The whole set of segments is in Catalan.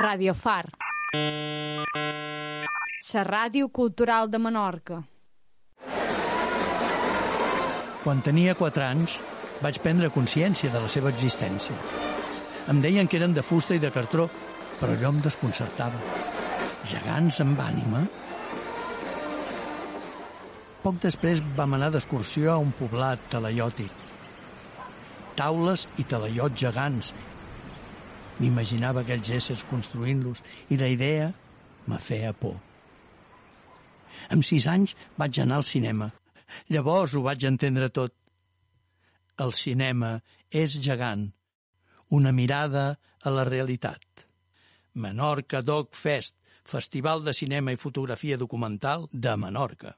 Radio Far. La ràdio cultural de Menorca. Quan tenia 4 anys, vaig prendre consciència de la seva existència. Em deien que eren de fusta i de cartró, però allò em desconcertava. Gegants amb ànima? Poc després vam anar d'excursió a un poblat talaiòtic. Taules i talaiots gegants. M'imaginava aquells éssers construint-los i la idea me feia por. Amb sis anys vaig anar al cinema. Llavors ho vaig entendre tot. El cinema és gegant. Una mirada a la realitat. Menorca Dog Fest, Festival de Cinema i Fotografia Documental de Menorca.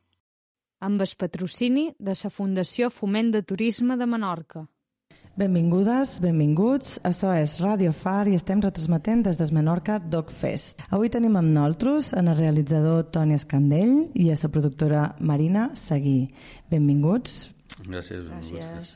Amb el patrocini de la Fundació Foment de Turisme de Menorca. Benvingudes, benvinguts. Això és Radio Far i estem retransmetent des del Menorca Dog Fest. Avui tenim amb nosaltres en el realitzador Toni Escandell i a la productora Marina Seguí. Benvinguts. Gràcies. Gràcies.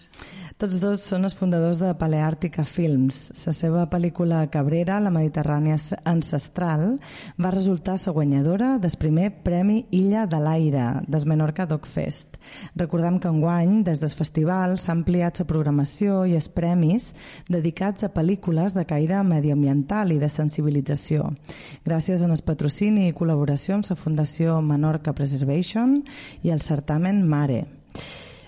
Tots dos són els fundadors de Paleàrtica Films. La seva pel·lícula Cabrera, la Mediterrània ancestral, va resultar la guanyadora del primer Premi Illa de l'Aire del Menorca Dog Fest. Recordem que enguany, des del festival, s'ha ampliat la programació i els premis dedicats a pel·lícules de caire medioambiental i de sensibilització. Gràcies al patrocini i col·laboració amb la Fundació Menorca Preservation i el certamen Mare.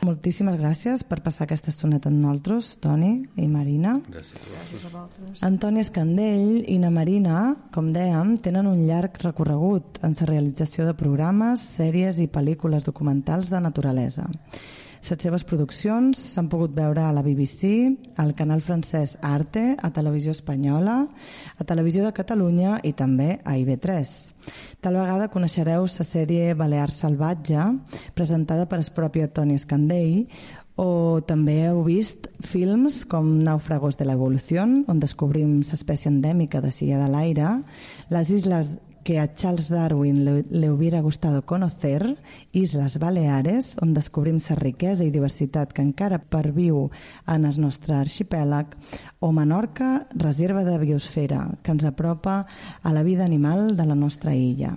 Moltíssimes gràcies per passar aquesta estoneta amb nosaltres, Toni i Marina. Gràcies. Gràcies a vosaltres. Antoni Escandell i na Marina, com dèiem, tenen un llarg recorregut en la realització de programes, sèries i pel·lícules documentals de naturalesa. Les seves produccions s'han pogut veure a la BBC, al canal francès Arte, a Televisió Espanyola, a Televisió de Catalunya i també a IB3. Tal vegada coneixereu la sèrie Balear Salvatge, presentada per el propi Toni Escandell, o també heu vist films com Náufragos de la Evolución, on descobrim l'espècie endèmica de Silla de l'Aire, les isles que a Charles Darwin le, le hubiera gustado conocer, Islas Baleares, on descobrim la riquesa i diversitat que encara perviu en el nostre arxipèlag, o Menorca, reserva de biosfera, que ens apropa a la vida animal de la nostra illa.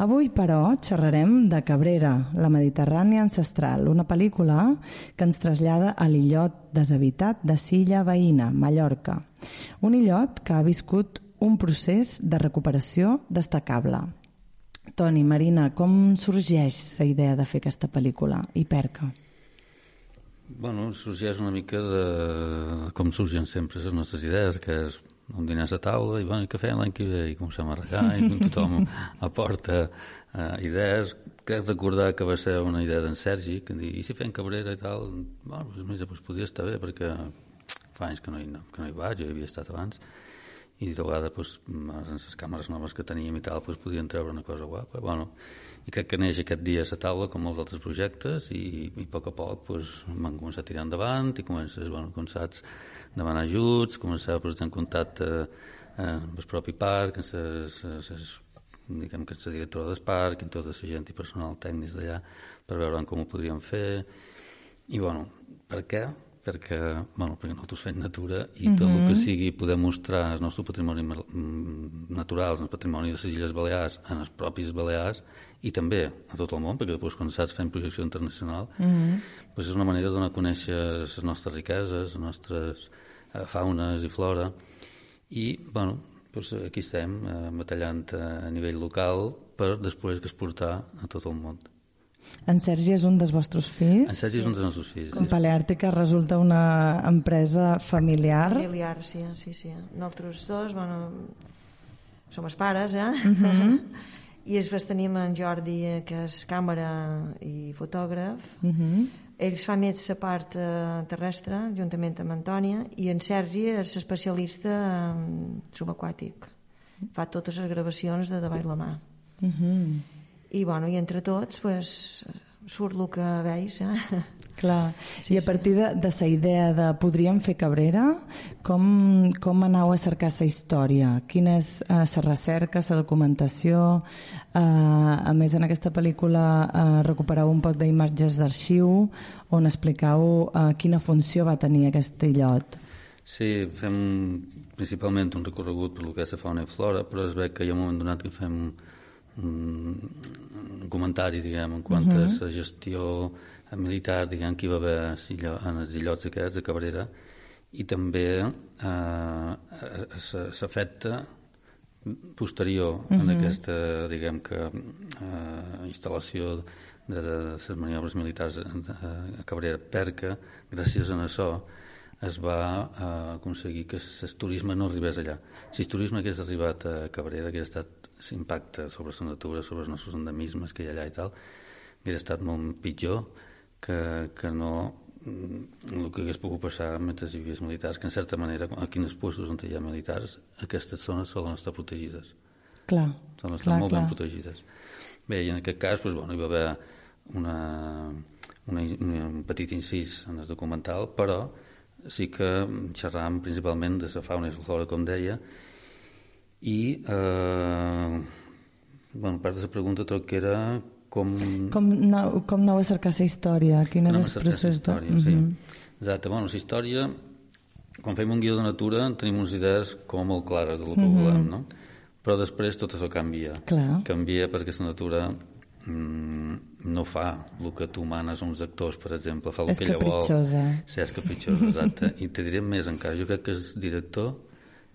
Avui, però, xerrarem de Cabrera, la Mediterrània ancestral, una pel·lícula que ens trasllada a l'illot deshabitat de Silla Veïna, Mallorca. Un illot que ha viscut un procés de recuperació destacable. Toni, Marina, com sorgeix la idea de fer aquesta pel·lícula què? Bueno, sorgeix una mica de com surgen sempre les nostres idees, que és un dinar a taula i, bueno, i què fem l'any que ve? I comencem a regar i tothom aporta uh, idees. Crec recordar que va ser una idea d'en Sergi, que dir, i si fem Cabrera i tal? Bueno, doncs, mira, doncs podria estar bé, perquè fa anys que no hi, no, que no hi vaig, jo hi havia estat abans, i de vegades pues, amb les càmeres noves que teníem i tal pues, podien treure una cosa guapa bueno, i crec que neix aquest dia a la taula com molts altres projectes i, i a poc a poc pues, van començar a tirar endavant i comences, bueno, com demanar ajuts, començar a posar en contacte eh, amb el propi parc amb ses, ses, diguem que la directora del parc i tota la gent i personal tècnics d'allà per veure com ho podríem fer i bueno, per què? Perquè, bueno, perquè nosaltres fem natura i tot el que sigui poder mostrar el nostre patrimoni mm, natural, el patrimoni de les Illes Balears, en els propis Balears i també a tot el món, perquè després quan saps fem projecció internacional, mm -hmm. pues és una manera de donar a conèixer les nostres riqueses, les nostres eh, faunes i flora i, bueno, pues aquí estem eh, batallant a nivell local per després exportar a tot el món. En Sergi és un dels vostres fills? En Sergi és un dels nostres fills. Com Paleàrtica resulta una empresa familiar. Familiar, sí, sí, sí. Nosaltres dos, bueno, som els pares, eh? Uh -huh. I després tenim en Jordi, eh, que és càmera i fotògraf, Uh -huh. ell fa més la part eh, terrestre, juntament amb Antònia, i en Sergi és especialista en subaquàtic. Fa totes les gravacions de davall la mà. Uh -huh. I, bueno, i entre tots, pues, surt el que veus, eh? Clar, sí, i a partir de, de la idea de podríem fer Cabrera, com, com anau a cercar la història? Quina és la uh, recerca, la documentació? Uh, a més, en aquesta pel·lícula uh, recuperau un poc d'imatges d'arxiu on explicau uh, quina funció va tenir aquest illot. Sí, fem principalment un recorregut per lo que és la fauna i flora, però es veu que hi ha un moment donat que fem un, un comentari, diguem, en quant uh -huh. a la gestió militar, diguem, que hi va haver en els illots aquests, a Cabrera, i també eh, s'afecta posterior uh -huh. en aquesta, diguem que, eh, instal·lació de, de les maniobres militars a Cabrera, perquè gràcies a això es va eh, aconseguir que el turisme no arribés allà. Si el turisme hagués arribat a Cabrera, hagués estat l'impacte sobre la natura, sobre els nostres endemismes que hi ha allà i tal, hauria estat molt pitjor que, que no mm, el que hagués pogut passar mentre hi havia militars, que en certa manera, aquí en els puestos on hi ha militars, aquestes zones solen estar protegides. Clar. Solen estar clar, molt clar. ben protegides. Bé, i en aquest cas, doncs, bueno, hi va haver una, una, un petit incís en el documental, però sí que xerràvem principalment de la fauna i la flora, com deia, i eh, bueno, part de la pregunta troc que era com... Com anau, com anau a cercar la història? Quin és el procés la història, de... sí. Mhm. Exacte, bueno, la història, quan fem un guió de natura tenim unes idees com molt clares del que volem, no? Però després tot això canvia. Clar. Canvia perquè la natura mm, no fa el que tu manes a uns actors, per exemple, fa el És que ella vol. capritxosa. Sí, és capritxosa, exacte. I te diré més encara, jo crec que el director de-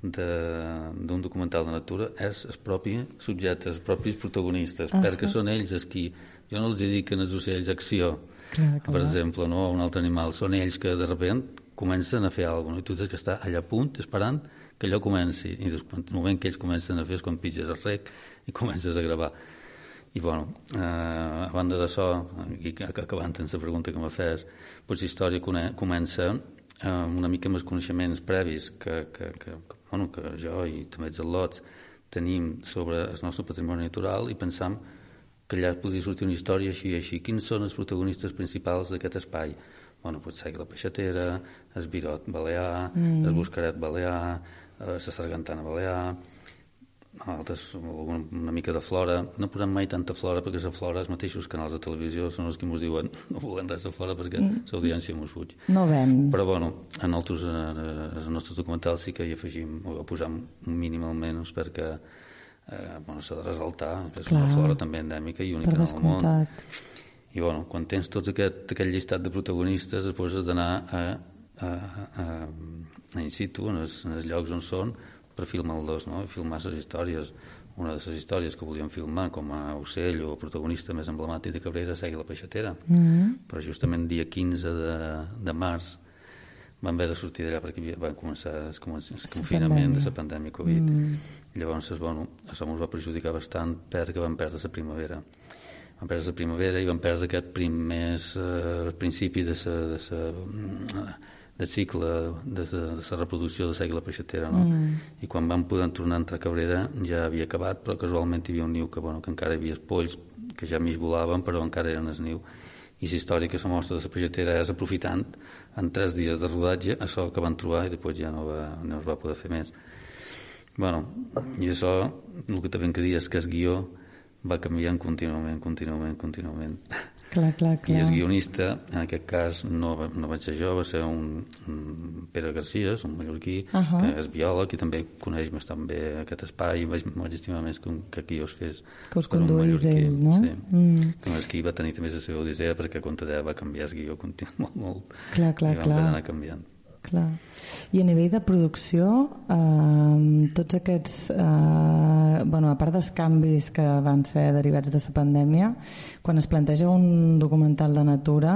d'un documental de natura és el propi subjecte, els propis protagonistes, uh -huh. perquè són ells els qui... Jo no els dediquen els ocells acció, Clar, clar. per exemple, no, un altre animal. Són ells que de sobte comencen a fer alguna cosa, no? i tu tens que estar allà a punt esperant que allò comenci. I després, el moment que ells comencen a fer és quan pitges el rec i comences a gravar. I, bueno, eh, a banda d'això, i ac- acabant amb la pregunta que me fes, doncs la història comença eh, una mica amb els coneixements previs que, que, que, que, bueno, que jo i també els al·lots tenim sobre el nostre patrimoni natural i pensam que allà podria sortir una història així i així. Quins són els protagonistes principals d'aquest espai? Bueno, pot ser la peixatera, el birot balear, mm. el buscaret balear, eh, la sargantana balear, altres, una, una mica de flora. No posem mai tanta flora perquè la flora, els mateixos canals de televisió són els que ens diuen no volem res de flora perquè mm. l'audiència ens fuig. No ven. Però bueno, en altres, eh, els nostres documentals sí que hi afegim o posam un mínim almenys perquè eh, bueno, s'ha de resaltar que és Clar. una flora també endèmica i única en el món. I bueno, quan tens tots aquest, aquest llistat de protagonistes, després has d'anar a, a, a, a in situ, en els, en els llocs on són, per filmar-los, no? Filmar les històries. Una de les històries que volíem filmar com a ocell o protagonista més emblemàtic de Cabrera és la peixatera. Mm -hmm. Però justament dia 15 de, de març vam haver de sortir d'allà perquè havia- va començar el, el confinament de la pandèmia Covid. Mm. Llavors, bueno, això ens va perjudicar bastant perquè vam perdre la primavera. Vam perdre la primavera i vam perdre aquest primers, eh, principi de la, de sa, del cicle de la, de la reproducció de segle peixatera, no? Mm. I quan vam poder tornar a entrar a Cabrera ja havia acabat, però casualment hi havia un niu que, bueno, que encara hi havia polls que ja mig volaven, però encara eren el niu i la història que se mostra de la peixatera és aprofitant en tres dies de rodatge això que van trobar i després ja no, va, no es va poder fer més bueno, i això el que també de dir és que el guió va canviant contínuament, contínuament, contínuament Clar, clar, i clar. el guionista, en aquest cas no, no vaig ser jo, va ser un, un Pere Garcia, un mallorquí Ahà. que és biòleg i també coneix bastant bé aquest espai i vaig, vaig estimar més que, un, que aquí es fes Que us conduís ell, no? sí. Mm. Com és que va tenir també la seva odissea perquè te va canviar el guió molt, molt. Clar, clar, I vam clar. d'anar canviant. Clar. I a nivell de producció, eh, tots aquests, eh, bueno, a part dels canvis que van ser derivats de la pandèmia, quan es planteja un documental de natura,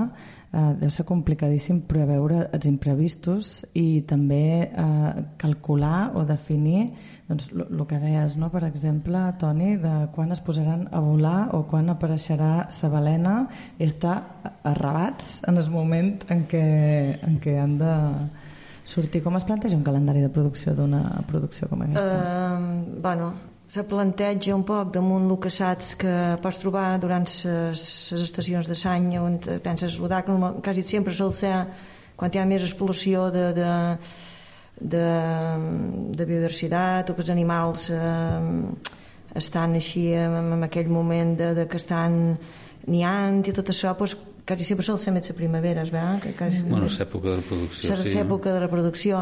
eh, deu ser complicadíssim preveure els imprevistos i també eh, calcular o definir doncs, el que deies, no? per exemple, Toni, de quan es posaran a volar o quan apareixerà sa balena i està arrabats en el moment en què, en què han de sortir. Com es planteja un calendari de producció d'una producció com aquesta? Uh, bueno, se planteja un poc damunt el que saps que pots trobar durant les estacions de l'any on penses rodar, que normal, quasi sempre sol ser quan hi ha més explosió de, de, de, de biodiversitat o que els animals eh, estan així en, en aquell moment de, de que estan niant i tot això doncs, quasi sempre sol ser més la primavera es veu? Que quasi, bueno, és època de reproducció és sí. època de reproducció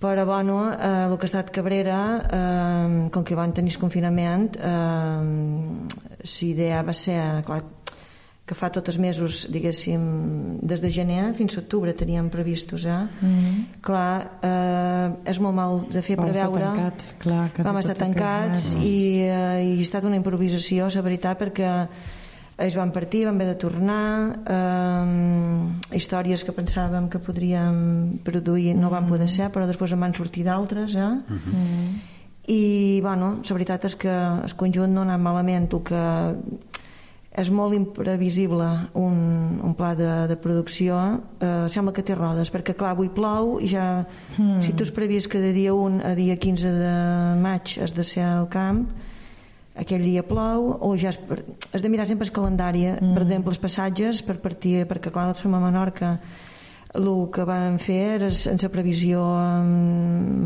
però bueno, eh, el que ha estat Cabrera eh, com que van tenir el confinament eh, l'idea va ser clar, que fa tots els mesos, diguéssim, des de gener fins a octubre teníem previstos, eh? Mm -hmm. Clar, eh, és molt mal de fer Vam preveure... Estar tancats, clar, Vam estar tancats i, eh, i ha estat una improvisació, la veritat, perquè ells van partir, van haver de tornar eh, històries que pensàvem que podríem produir no van poder ser, però després en van sortir d'altres eh? Mm -hmm. i bueno, la veritat és que el conjunt no ha anat malament el que és molt imprevisible un, un pla de, de producció eh, sembla que té rodes perquè clar, avui plou i ja mm. si tu has previst que de dia 1 a dia 15 de maig has de ser al camp aquell dia plou o ja has, has de mirar sempre el calendari mm. per exemple els passatges per partir, perquè nosaltres som a Menorca el que vam fer era en la previsió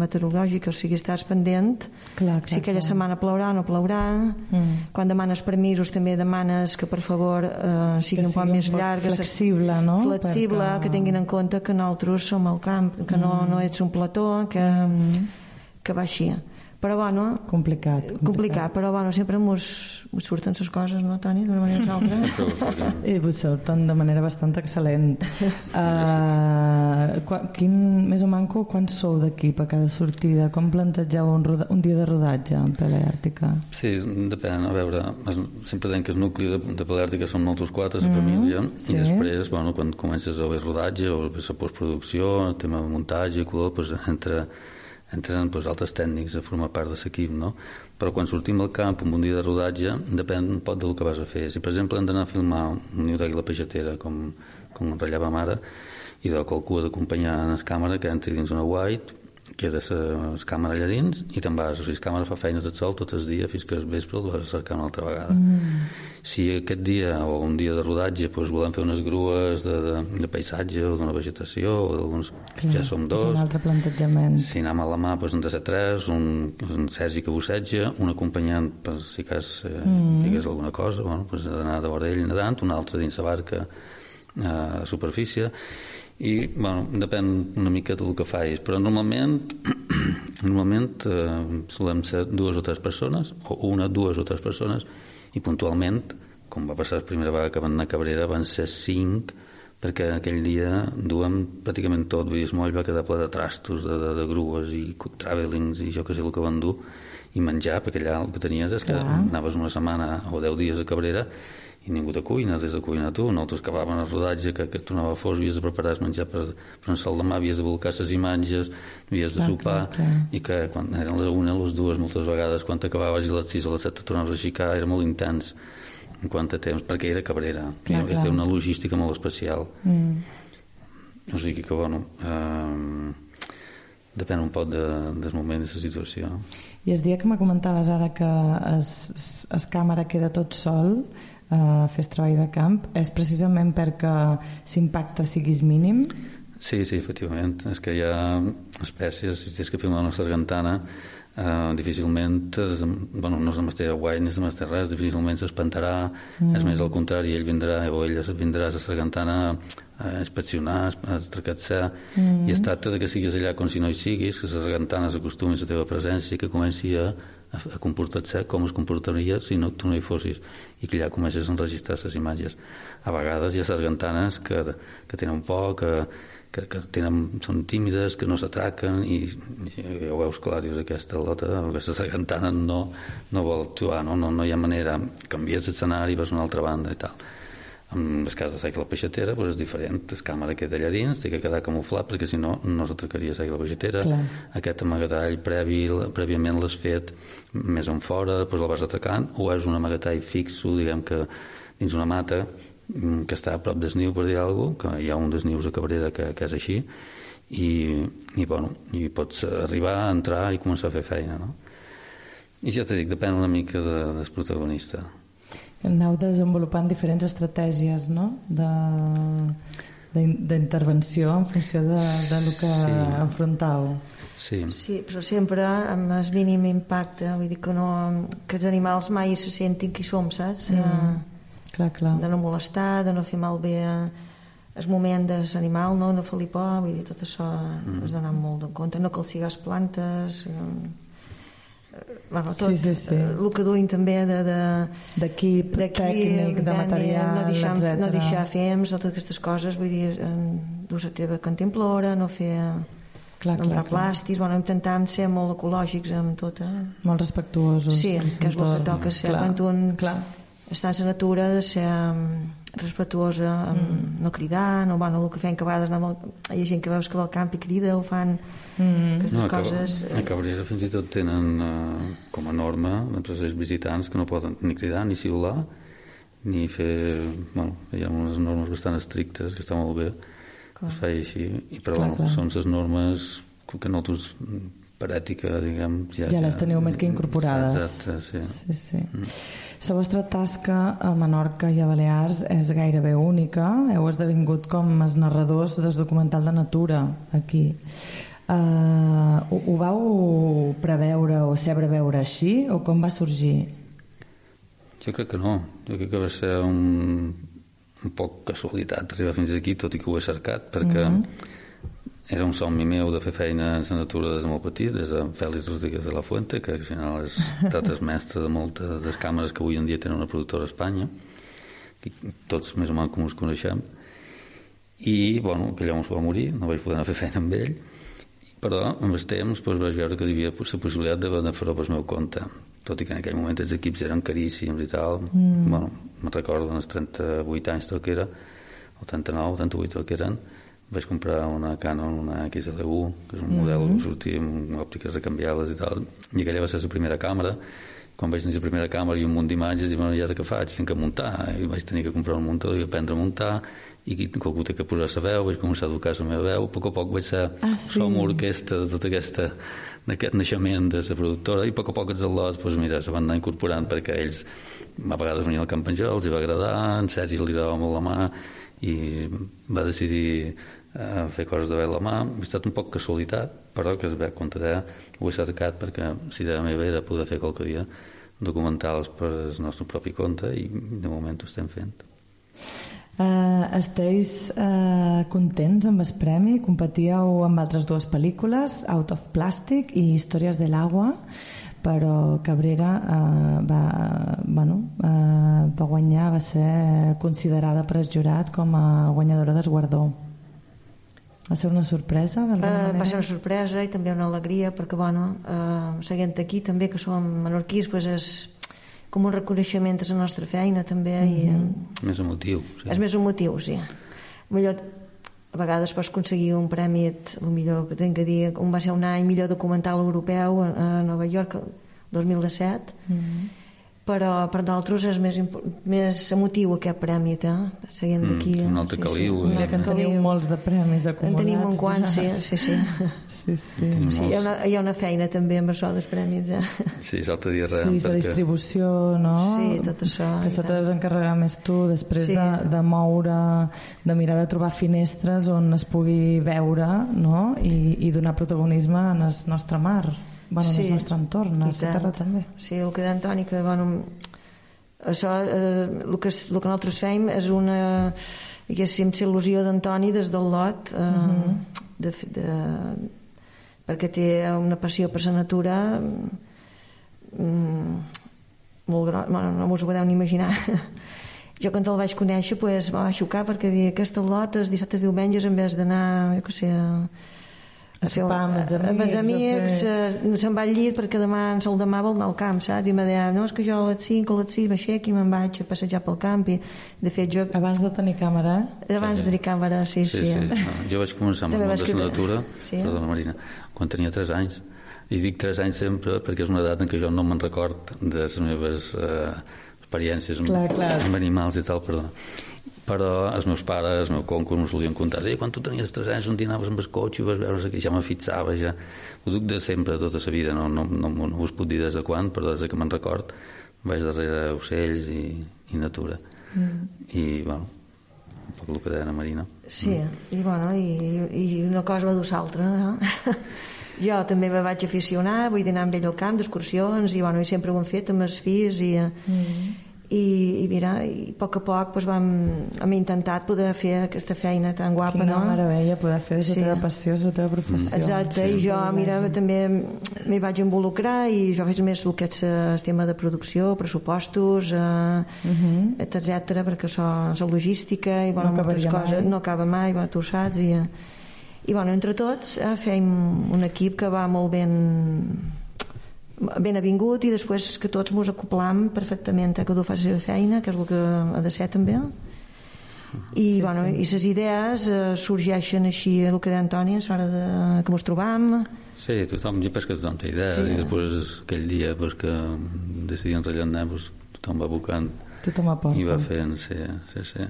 meteorològica, o sigui, estàs pendent clar, clar, si aquella clar. setmana plourà o no plourà mm. quan demanes permisos també demanes que per favor eh, sigui que un poc sigui més un llarg flexible, no? flexible, Perquè... que tinguin en compte que nosaltres som al camp que mm. no, no ets un plató que, mm. que va així però bueno... Complicat. Complicat, complicat però bueno, sempre mos, mos surten les coses, no, Toni, d'una manera o altra? I vos surten de manera bastant excel·lent. Uh, quan, quin, més o manco, quan sou d'equip a cada sortida? Com plantegeu un, roda, un dia de rodatge en Paleàrtica? Sí, depèn, a veure, sempre tenc que el nucli de, de Paleàrtica som nosaltres quatre, la mm -hmm. família, sí. i després, bueno, quan comences a veure rodatge o la postproducció, el tema de muntatge, color, doncs entre entren doncs, altres tècnics a formar part de l'equip, no? Però quan sortim al camp un dia de rodatge, depèn un poc del que vas a fer. Si, per exemple, hem d'anar a filmar un niu d'àguila peixatera, com, com ratllàvem ara, i de qualcú ha d'acompanyar en la càmera que entri dins una white queda la càmera allà dins i te'n vas, o sigui, la càmera fa feines del sol tot el dia fins que el vespre el vas a cercar una altra vegada mm. si aquest dia o un dia de rodatge doncs, volem fer unes grues de, de, de paisatge o d'una vegetació o d'alguns, ja som dos és un altre plantejament si anem a la mà doncs, hem de ser tres un, un Sergi que busseja un acompanyant per si cas eh, mm. digués alguna cosa bueno, doncs, d'anar de vora ell nedant un altre dins la barca eh, a superfície i bueno, depèn una mica del que facis però normalment normalment eh, solem ser dues o tres persones o una, dues o tres persones i puntualment com va passar la primera vegada que van anar a Cabrera van ser cinc perquè aquell dia duem pràcticament tot vull dir, el moll va quedar ple de trastos de, de, de grues i travelings i jo que sé el que van dur i menjar, perquè allà el que tenies és que Clar. anaves una setmana o deu dies a Cabrera i ningú te cuina, des de cuinar tu nosaltres acabàvem el rodatge que, que tornava fos havies de preparar el menjar per, per un sol demà havies de volcar les imatges havies de sopar clar, clar. i que quan eren les una, les dues moltes vegades quan t'acabaves i les sis o les set tornaves a aixecar era molt intens en quant a temps, perquè era Cabrera clar, clar. té una logística molt especial mm. o sigui que bueno eh, depèn un poc de, del moment de la situació i el dia que me comentaves ara que es, es càmera queda tot sol eh, fes treball de camp és precisament perquè l'impacte siguis mínim? Sí, sí, efectivament. És que hi ha espècies, si tens que filmar una sargantana, eh, difícilment, es, bueno, no se m'estarà guai ni se m'estarà res, difícilment s'espantarà, mm. és més al contrari, ell vindrà o ella vindrà a la sargantana a inspeccionar, a tracatzar, mm. i es tracta de que siguis allà com si no hi siguis, que la sargantana s'acostumi a la teva presència, que comenci a a comportar-se com es comportaria si no, tu no hi fossis. I que allà comences a enregistrar les imatges. A vegades hi ha sargantanes que, que tenen por que, que, que tenen, són tímides que no s'atraquen i, i ja ho veus clar dius aquesta lota, aquesta sargantana no, no vol actuar no? No, no hi ha manera. Canvies l'escenari vas a una altra banda i tal amb el cas de Saic la Peixatera doncs és diferent, el càmera queda allà dins té que quedar camuflat perquè si no no s'atracaria Saic la Peixatera Clar. aquest amagatall previ, prèviament l'has fet més en fora, després el vas atracant o és un amagatall fixo diguem que dins una mata mm, que està a prop del niu per dir alguna cosa, que hi ha un dels nius a Cabrera que, que és així i, i, bueno, i pots arribar entrar i començar a fer feina no? i ja t'he dit, depèn una mica de, del protagonista Aneu desenvolupant diferents estratègies no? d'intervenció en funció de, de lo que Sí. enfrontau. sí, Sí, però sempre amb el mínim impacte, vull dir que, no, que els animals mai se sentin qui som, saps? Mm. Clar, clar. De no molestar, de no fer malbé el moment de l'animal, no, no fer-li por, vull dir, tot això mm. has d'anar molt en compte, no calcigar les plantes... Eh, bueno, tot, Sí, sí, sí. eh, el que duim també de, de, D'equip, d'aquí, tècnic, de material, no deixar, etc. no deixar fems, totes aquestes coses, vull dir, eh, dur la teva cantimplora, no fer... Clar, no clar, plàstics, bueno, intentam ser molt ecològics amb tot, eh? Molt respectuosos. Sí, que és el que toca ser Clar, quan un Clar. Està en la natura de ser um, respectuosa, amb, mm. no cridar, no, bueno, el que fem que a vegades anem al, hi ha gent que veus que va al camp i crida o fan mm. aquestes No, a, Cab- coses... a Cabrera fins i tot tenen eh, com a norma entre els visitants que no poden ni cridar ni xiular ni fer... Bueno, hi ha unes normes bastant estrictes que està molt bé que es faci així i però Clar, bueno, clar. són les normes que nosaltres per ètica diguem Ja les teniu més que incorporades. exacte, sí. Sí, sí. La vostra tasca a Menorca i a Balears és gairebé única. Heu esdevingut com els narradors del documental de natura aquí. Uh, ho, ho vau preveure o saber veure així o com va sorgir? Jo crec que no. Jo crec que va ser un, un poc casualitat arribar fins aquí, tot i que ho he cercat, perquè mm -hmm. Era un somni meu de fer feina en la natura des de molt petit, des de Fèlix Rodríguez de la Fuente, que al final és estat el mestre de moltes de les càmeres que avui en dia tenen una productora a Espanya, que tots més o menys com us coneixem, i, bueno, aquell home es va morir, no vaig poder anar a fer feina amb ell, però amb el temps doncs, vaig veure que hi havia la possibilitat de, de fer-ho pel meu compte tot i que en aquell moment els equips eren caríssims i tal mm. bueno, me'n recordo als 38 anys tot que era o 39, 38 tot que eren vaig comprar una Canon, una XL1 que és un model que sortia amb òptiques recanviables i tal i aquella va ser la primera càmera quan vaig tenir la primera càmera i un munt d'imatges i bueno, ara què faig? Tinc que muntar i vaig tenir que comprar un muntador i aprendre a muntar i qualcú té que posar la veu vaig començar a educar la meva veu a poc a poc vaig ser Ah, sí? som orquestra de tota aquesta d'aquest naixement de la productora i a poc a poc els al·lots doncs mira, se van anar incorporant perquè ells a vegades venien al camp jo, els hi va agradar en Sergi li agradava molt la mà i va decidir eh, fer coses de a la mà ha estat un poc casualitat però que es ve comptarà ho he cercat perquè si de meva era poder fer qualque dia documentals per el nostre propi compte i de moment ho estem fent Uh, esteu uh, contents amb el premi? Competíeu amb altres dues pel·lícules, Out of Plastic i Històries de l'Agua, però Cabrera uh, va, bueno, uh, va guanyar, va ser considerada per el jurat com a guanyadora del guardó. Va ser una sorpresa, d'alguna Uh, manera? va ser una sorpresa i també una alegria perquè, bueno, uh, seguint aquí també que som menorquís, pues és com un reconeixement de la nostra feina també mm -hmm. i més emotiu sí. és més un motiu, sí. Millor, a vegades pots aconseguir un premi, el millor que tinc que dir, un va ser un any millor documental europeu a, a Nova York, el 2017, mm -hmm. Però per d'altres és més, més emotiu aquest premi, eh? seguint d'aquí. Mm, un altre caliu, un eh? En teniu molts de premis En acumulats. tenim un quant, sí, sí, sí. Sí, sí. Sí hi, ha una, hi ha una feina també amb això dels premis, eh? Sí, l'altre dia res, Sí, la distribució, no? Sí, tot això, Que això te deus encarregar més tu, després Sí. de, de moure, de mirar de trobar finestres on es pugui veure, no? I, i donar protagonisme en el nostre mar, bueno, en el nostre entorn, a la terra també. Sí, el que deia Antoni, que bueno, això, eh, el, que, el que nosaltres fem és una, diguéssim, il·lusió d'Antoni des del lot, eh, Mhm. de, de, perquè té una passió per la natura mm, molt gros, bueno, no us ho podeu ni imaginar. jo quan el vaig conèixer pues, va xocar perquè deia aquest lot els dissabtes diumenges en vez d'anar jo què sé, A sopar amb els amics, amb els amics a eh, se'n va al llit perquè demà el demà vol anar al camp, saps? I me deia, no, és que jo a les 5 o a les 6 m'aixec i me'n vaig a passejar pel camp i de fet jo Abans de tenir càmera, eh? abans de tenir càmera, sí, sí. Sí, sí. No, jo vaig començar amb També el món vas de escriure. natura, Sí. perdona Marina, quan tenia 3 anys. I dic 3 anys sempre perquè és una edat en què jo no me'n record de les meves eh, experiències amb, Clar, clar. amb animals i tal, perdona. Però els meus pares, el meu conco, m'ho solien contar. Eh, quan tu tenies 3 anys, un dia anaves amb el cotxe i vas veure que ja me fixava, ja... Ho duc de sempre, tota la vida, no, no, no, no us puc dir des de quan, però des de que me'n record vaig darrere ocells i, i natura. Mm. I, bueno, un poc el que deia la Marina. Sí, i bueno, i, i una cosa va dur l'altra, no? jo també me vaig aficionar, vull dir anar amb ell al camp d'excursions i, bueno, i sempre ho hem fet amb els fills i, mm. I, i mira, i a poc a poc doncs, vam, hem intentat poder fer aquesta feina tan guapa, Quina no? meravella poder fer de la Sí. teva passió, la teva professió. Exacte, i jo, mira, també m'hi vaig involucrar i jo faig més el que és el tema de producció, pressupostos, eh, etc perquè això, la logística i bueno, No moltes coses, mai. no acaba mai, bueno, tu ho saps, i, eh, i bueno, entre tots eh, fem un equip que va molt ben ben avingut i després que tots mos acoplam perfectament a cada un fa la seva feina, que és el que ha de ser també i, sí, bueno, sí. i les idees eh, sorgeixen així el que deia Antònia, a l'hora de, que mos trobam Sí, tothom, jo penso que tothom té idees Sí. i després aquell dia pues, que decidien rellenar pues, tothom va buscant Tothom aporta. i va fent, sí, sí, sí.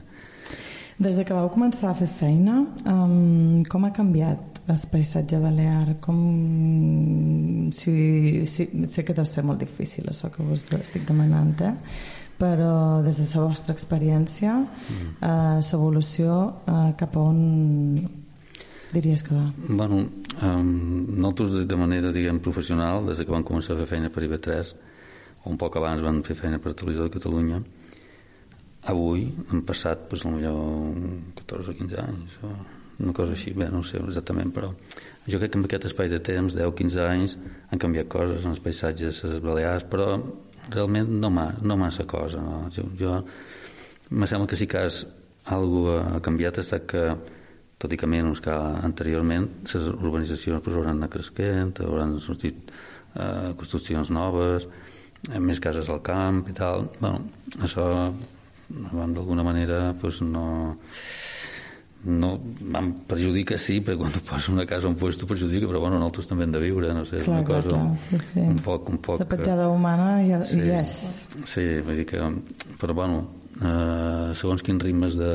Des de que vau començar a fer feina, um, com ha canviat el paisatge balear? Com... Si, si, sé que deu ser molt difícil això que us estic demanant, eh? però des de la vostra experiència, mm. uh, l'evolució uh, cap a on diries que va? Bueno, um, nosaltres de manera, diguem, professional, des de que vam començar a fer feina per IB3, o un poc abans vam fer feina per Televisió de Catalunya, avui han passat, pues, potser 14 o 15 anys, o una cosa així, bé, no ho sé exactament, però jo crec que en aquest espai de temps, 10-15 anys, han canviat coses en els paisatges les Balears, però realment no, ma, no massa cosa, no? Jo, jo me sembla que sí que has, algú ha canviat ha estat que tot i que menys que anteriorment les urbanitzacions pues, hauran anat cresquent hauran sortit eh, construccions noves eh, més cases al camp i tal bueno, això d'alguna manera pues, no no em perjudica sí, perquè quan tu poses una casa on puesto perjudica, però bueno, nosaltres també hem de viure no sé, Clar, una cosa clar, sí, sí. un poc, un poc La petjada humana ja, Sí. hi és. Sí, vull dir que... Però, bueno, eh, segons quins ritmes de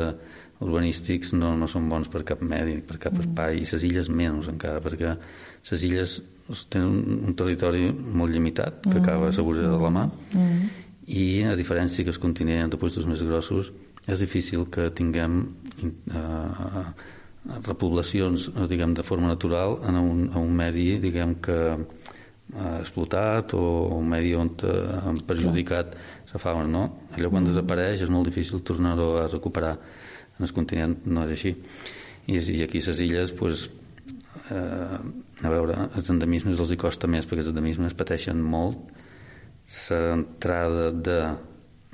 urbanístics no, no són bons per cap medi, per cap espai, i les illes menys encara, perquè les illes tenen un, un territori molt limitat, que acaba a la vorera de la mà, i a diferència que el continent de puestos més grossos, és difícil que tinguem eh, repoblacions, diguem, de forma natural en un, en un medi, diguem, que eh, explotat o un medi on eh, perjudicat la fauna, no? Allò quan desapareix és molt difícil tornar-ho a recuperar. En el continent no és així. I, i aquí a les illes, pues, eh, a veure, els endemismes els hi costa més perquè els endemismes pateixen molt l'entrada de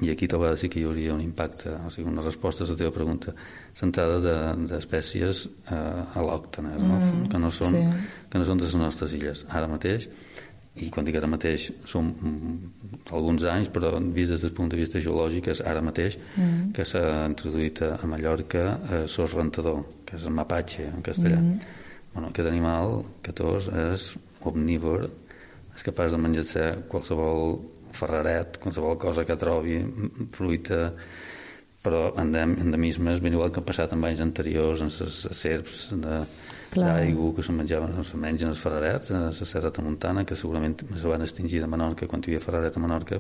i aquí tal vegada sí que hi hauria un impacte o sigui, una resposta a la teva pregunta l'entrada de- d'espècies eh, al·lòctones no? Mm, que, no són, sí. que no són de les nostres illes ara mateix i quan dic ara mateix són mm, alguns anys però vist des del punt de vista geològic és ara mateix mm. que s'ha introduït a Mallorca eh, sos rentador que és el mapatge en castellà mm. bueno, aquest animal que tos és omnívor és capaç de menjar-se qualsevol ferraret, qualsevol cosa que trobi, fruita, però endem, endemismes, ben igual que ha passat en anys anteriors, en les serps d'aigua que se menjaven, no se mengen els ferrarets, a la Serra Tramuntana, que segurament se van extingir de Menorca quan hi havia ferraret a Menorca,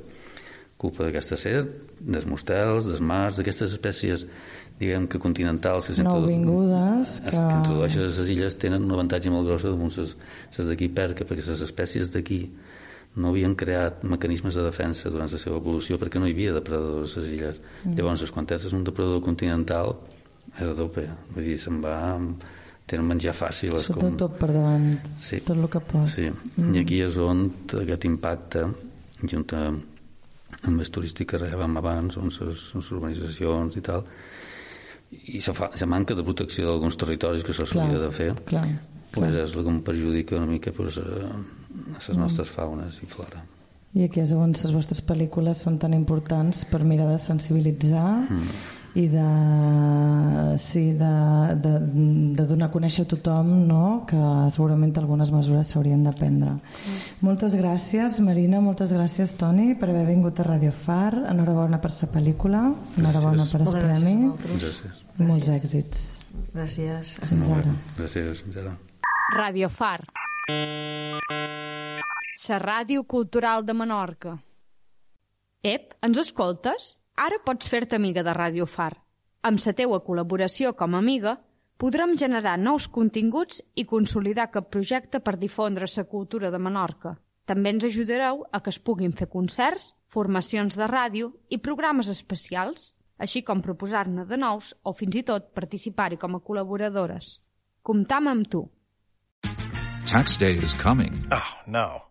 culpa d'aquesta serp, dels mostels, dels mars, d'aquestes espècies, diguem que continentals que. Nouvingudes, que... que- introdueixen a les illes tenen un avantatge molt gros damunt les, les d'aquí perca, perquè les espècies d'aquí no havien creat mecanismes de defensa durant la seva evolució perquè no hi havia depredadors a les illes. Mm. Llavors, quan tens un depredador continental, és a tope. Vull dir, se'n va... Tenen menjar fàcil. Sota tot per davant, Sí. tot el que pot. Sí, mm. i aquí és on aquest impacte, junt amb el turístic que rebem abans, on les, les urbanitzacions i tal, i la, fa, la manca de protecció d'alguns territoris que se Clar, solia de fer, clar. pues és el que em perjudica una mica pues, a, a les nostres faunes i flora. I aquí és on les vostres pel·lícules són tan importants per mirar de sensibilitzar mm. I de, sí, de, de, de donar a conèixer a tothom no? que segurament algunes mesures s'haurien de prendre. Mm. Moltes gràcies, Marina, moltes gràcies, Toni, per haver vingut a Radio Far. Enhorabona per la pel·lícula, enhorabona per el premi. Gràcies. I molts èxits. Gràcies. Fins ara. Gràcies, fins ara. Radio Far. La ràdio cultural de Menorca. Ep, ens escoltes? Ara pots fer-te amiga de Radio Far. Amb la teua col·laboració com a amiga, podrem generar nous continguts i consolidar cap projecte per difondre la cultura de Menorca. També ens ajudareu a que es puguin fer concerts, formacions de ràdio i programes especials, així com proposar-ne de nous o fins i tot participar-hi com a col·laboradores. Comptam amb tu. Tax day is coming. Oh, no.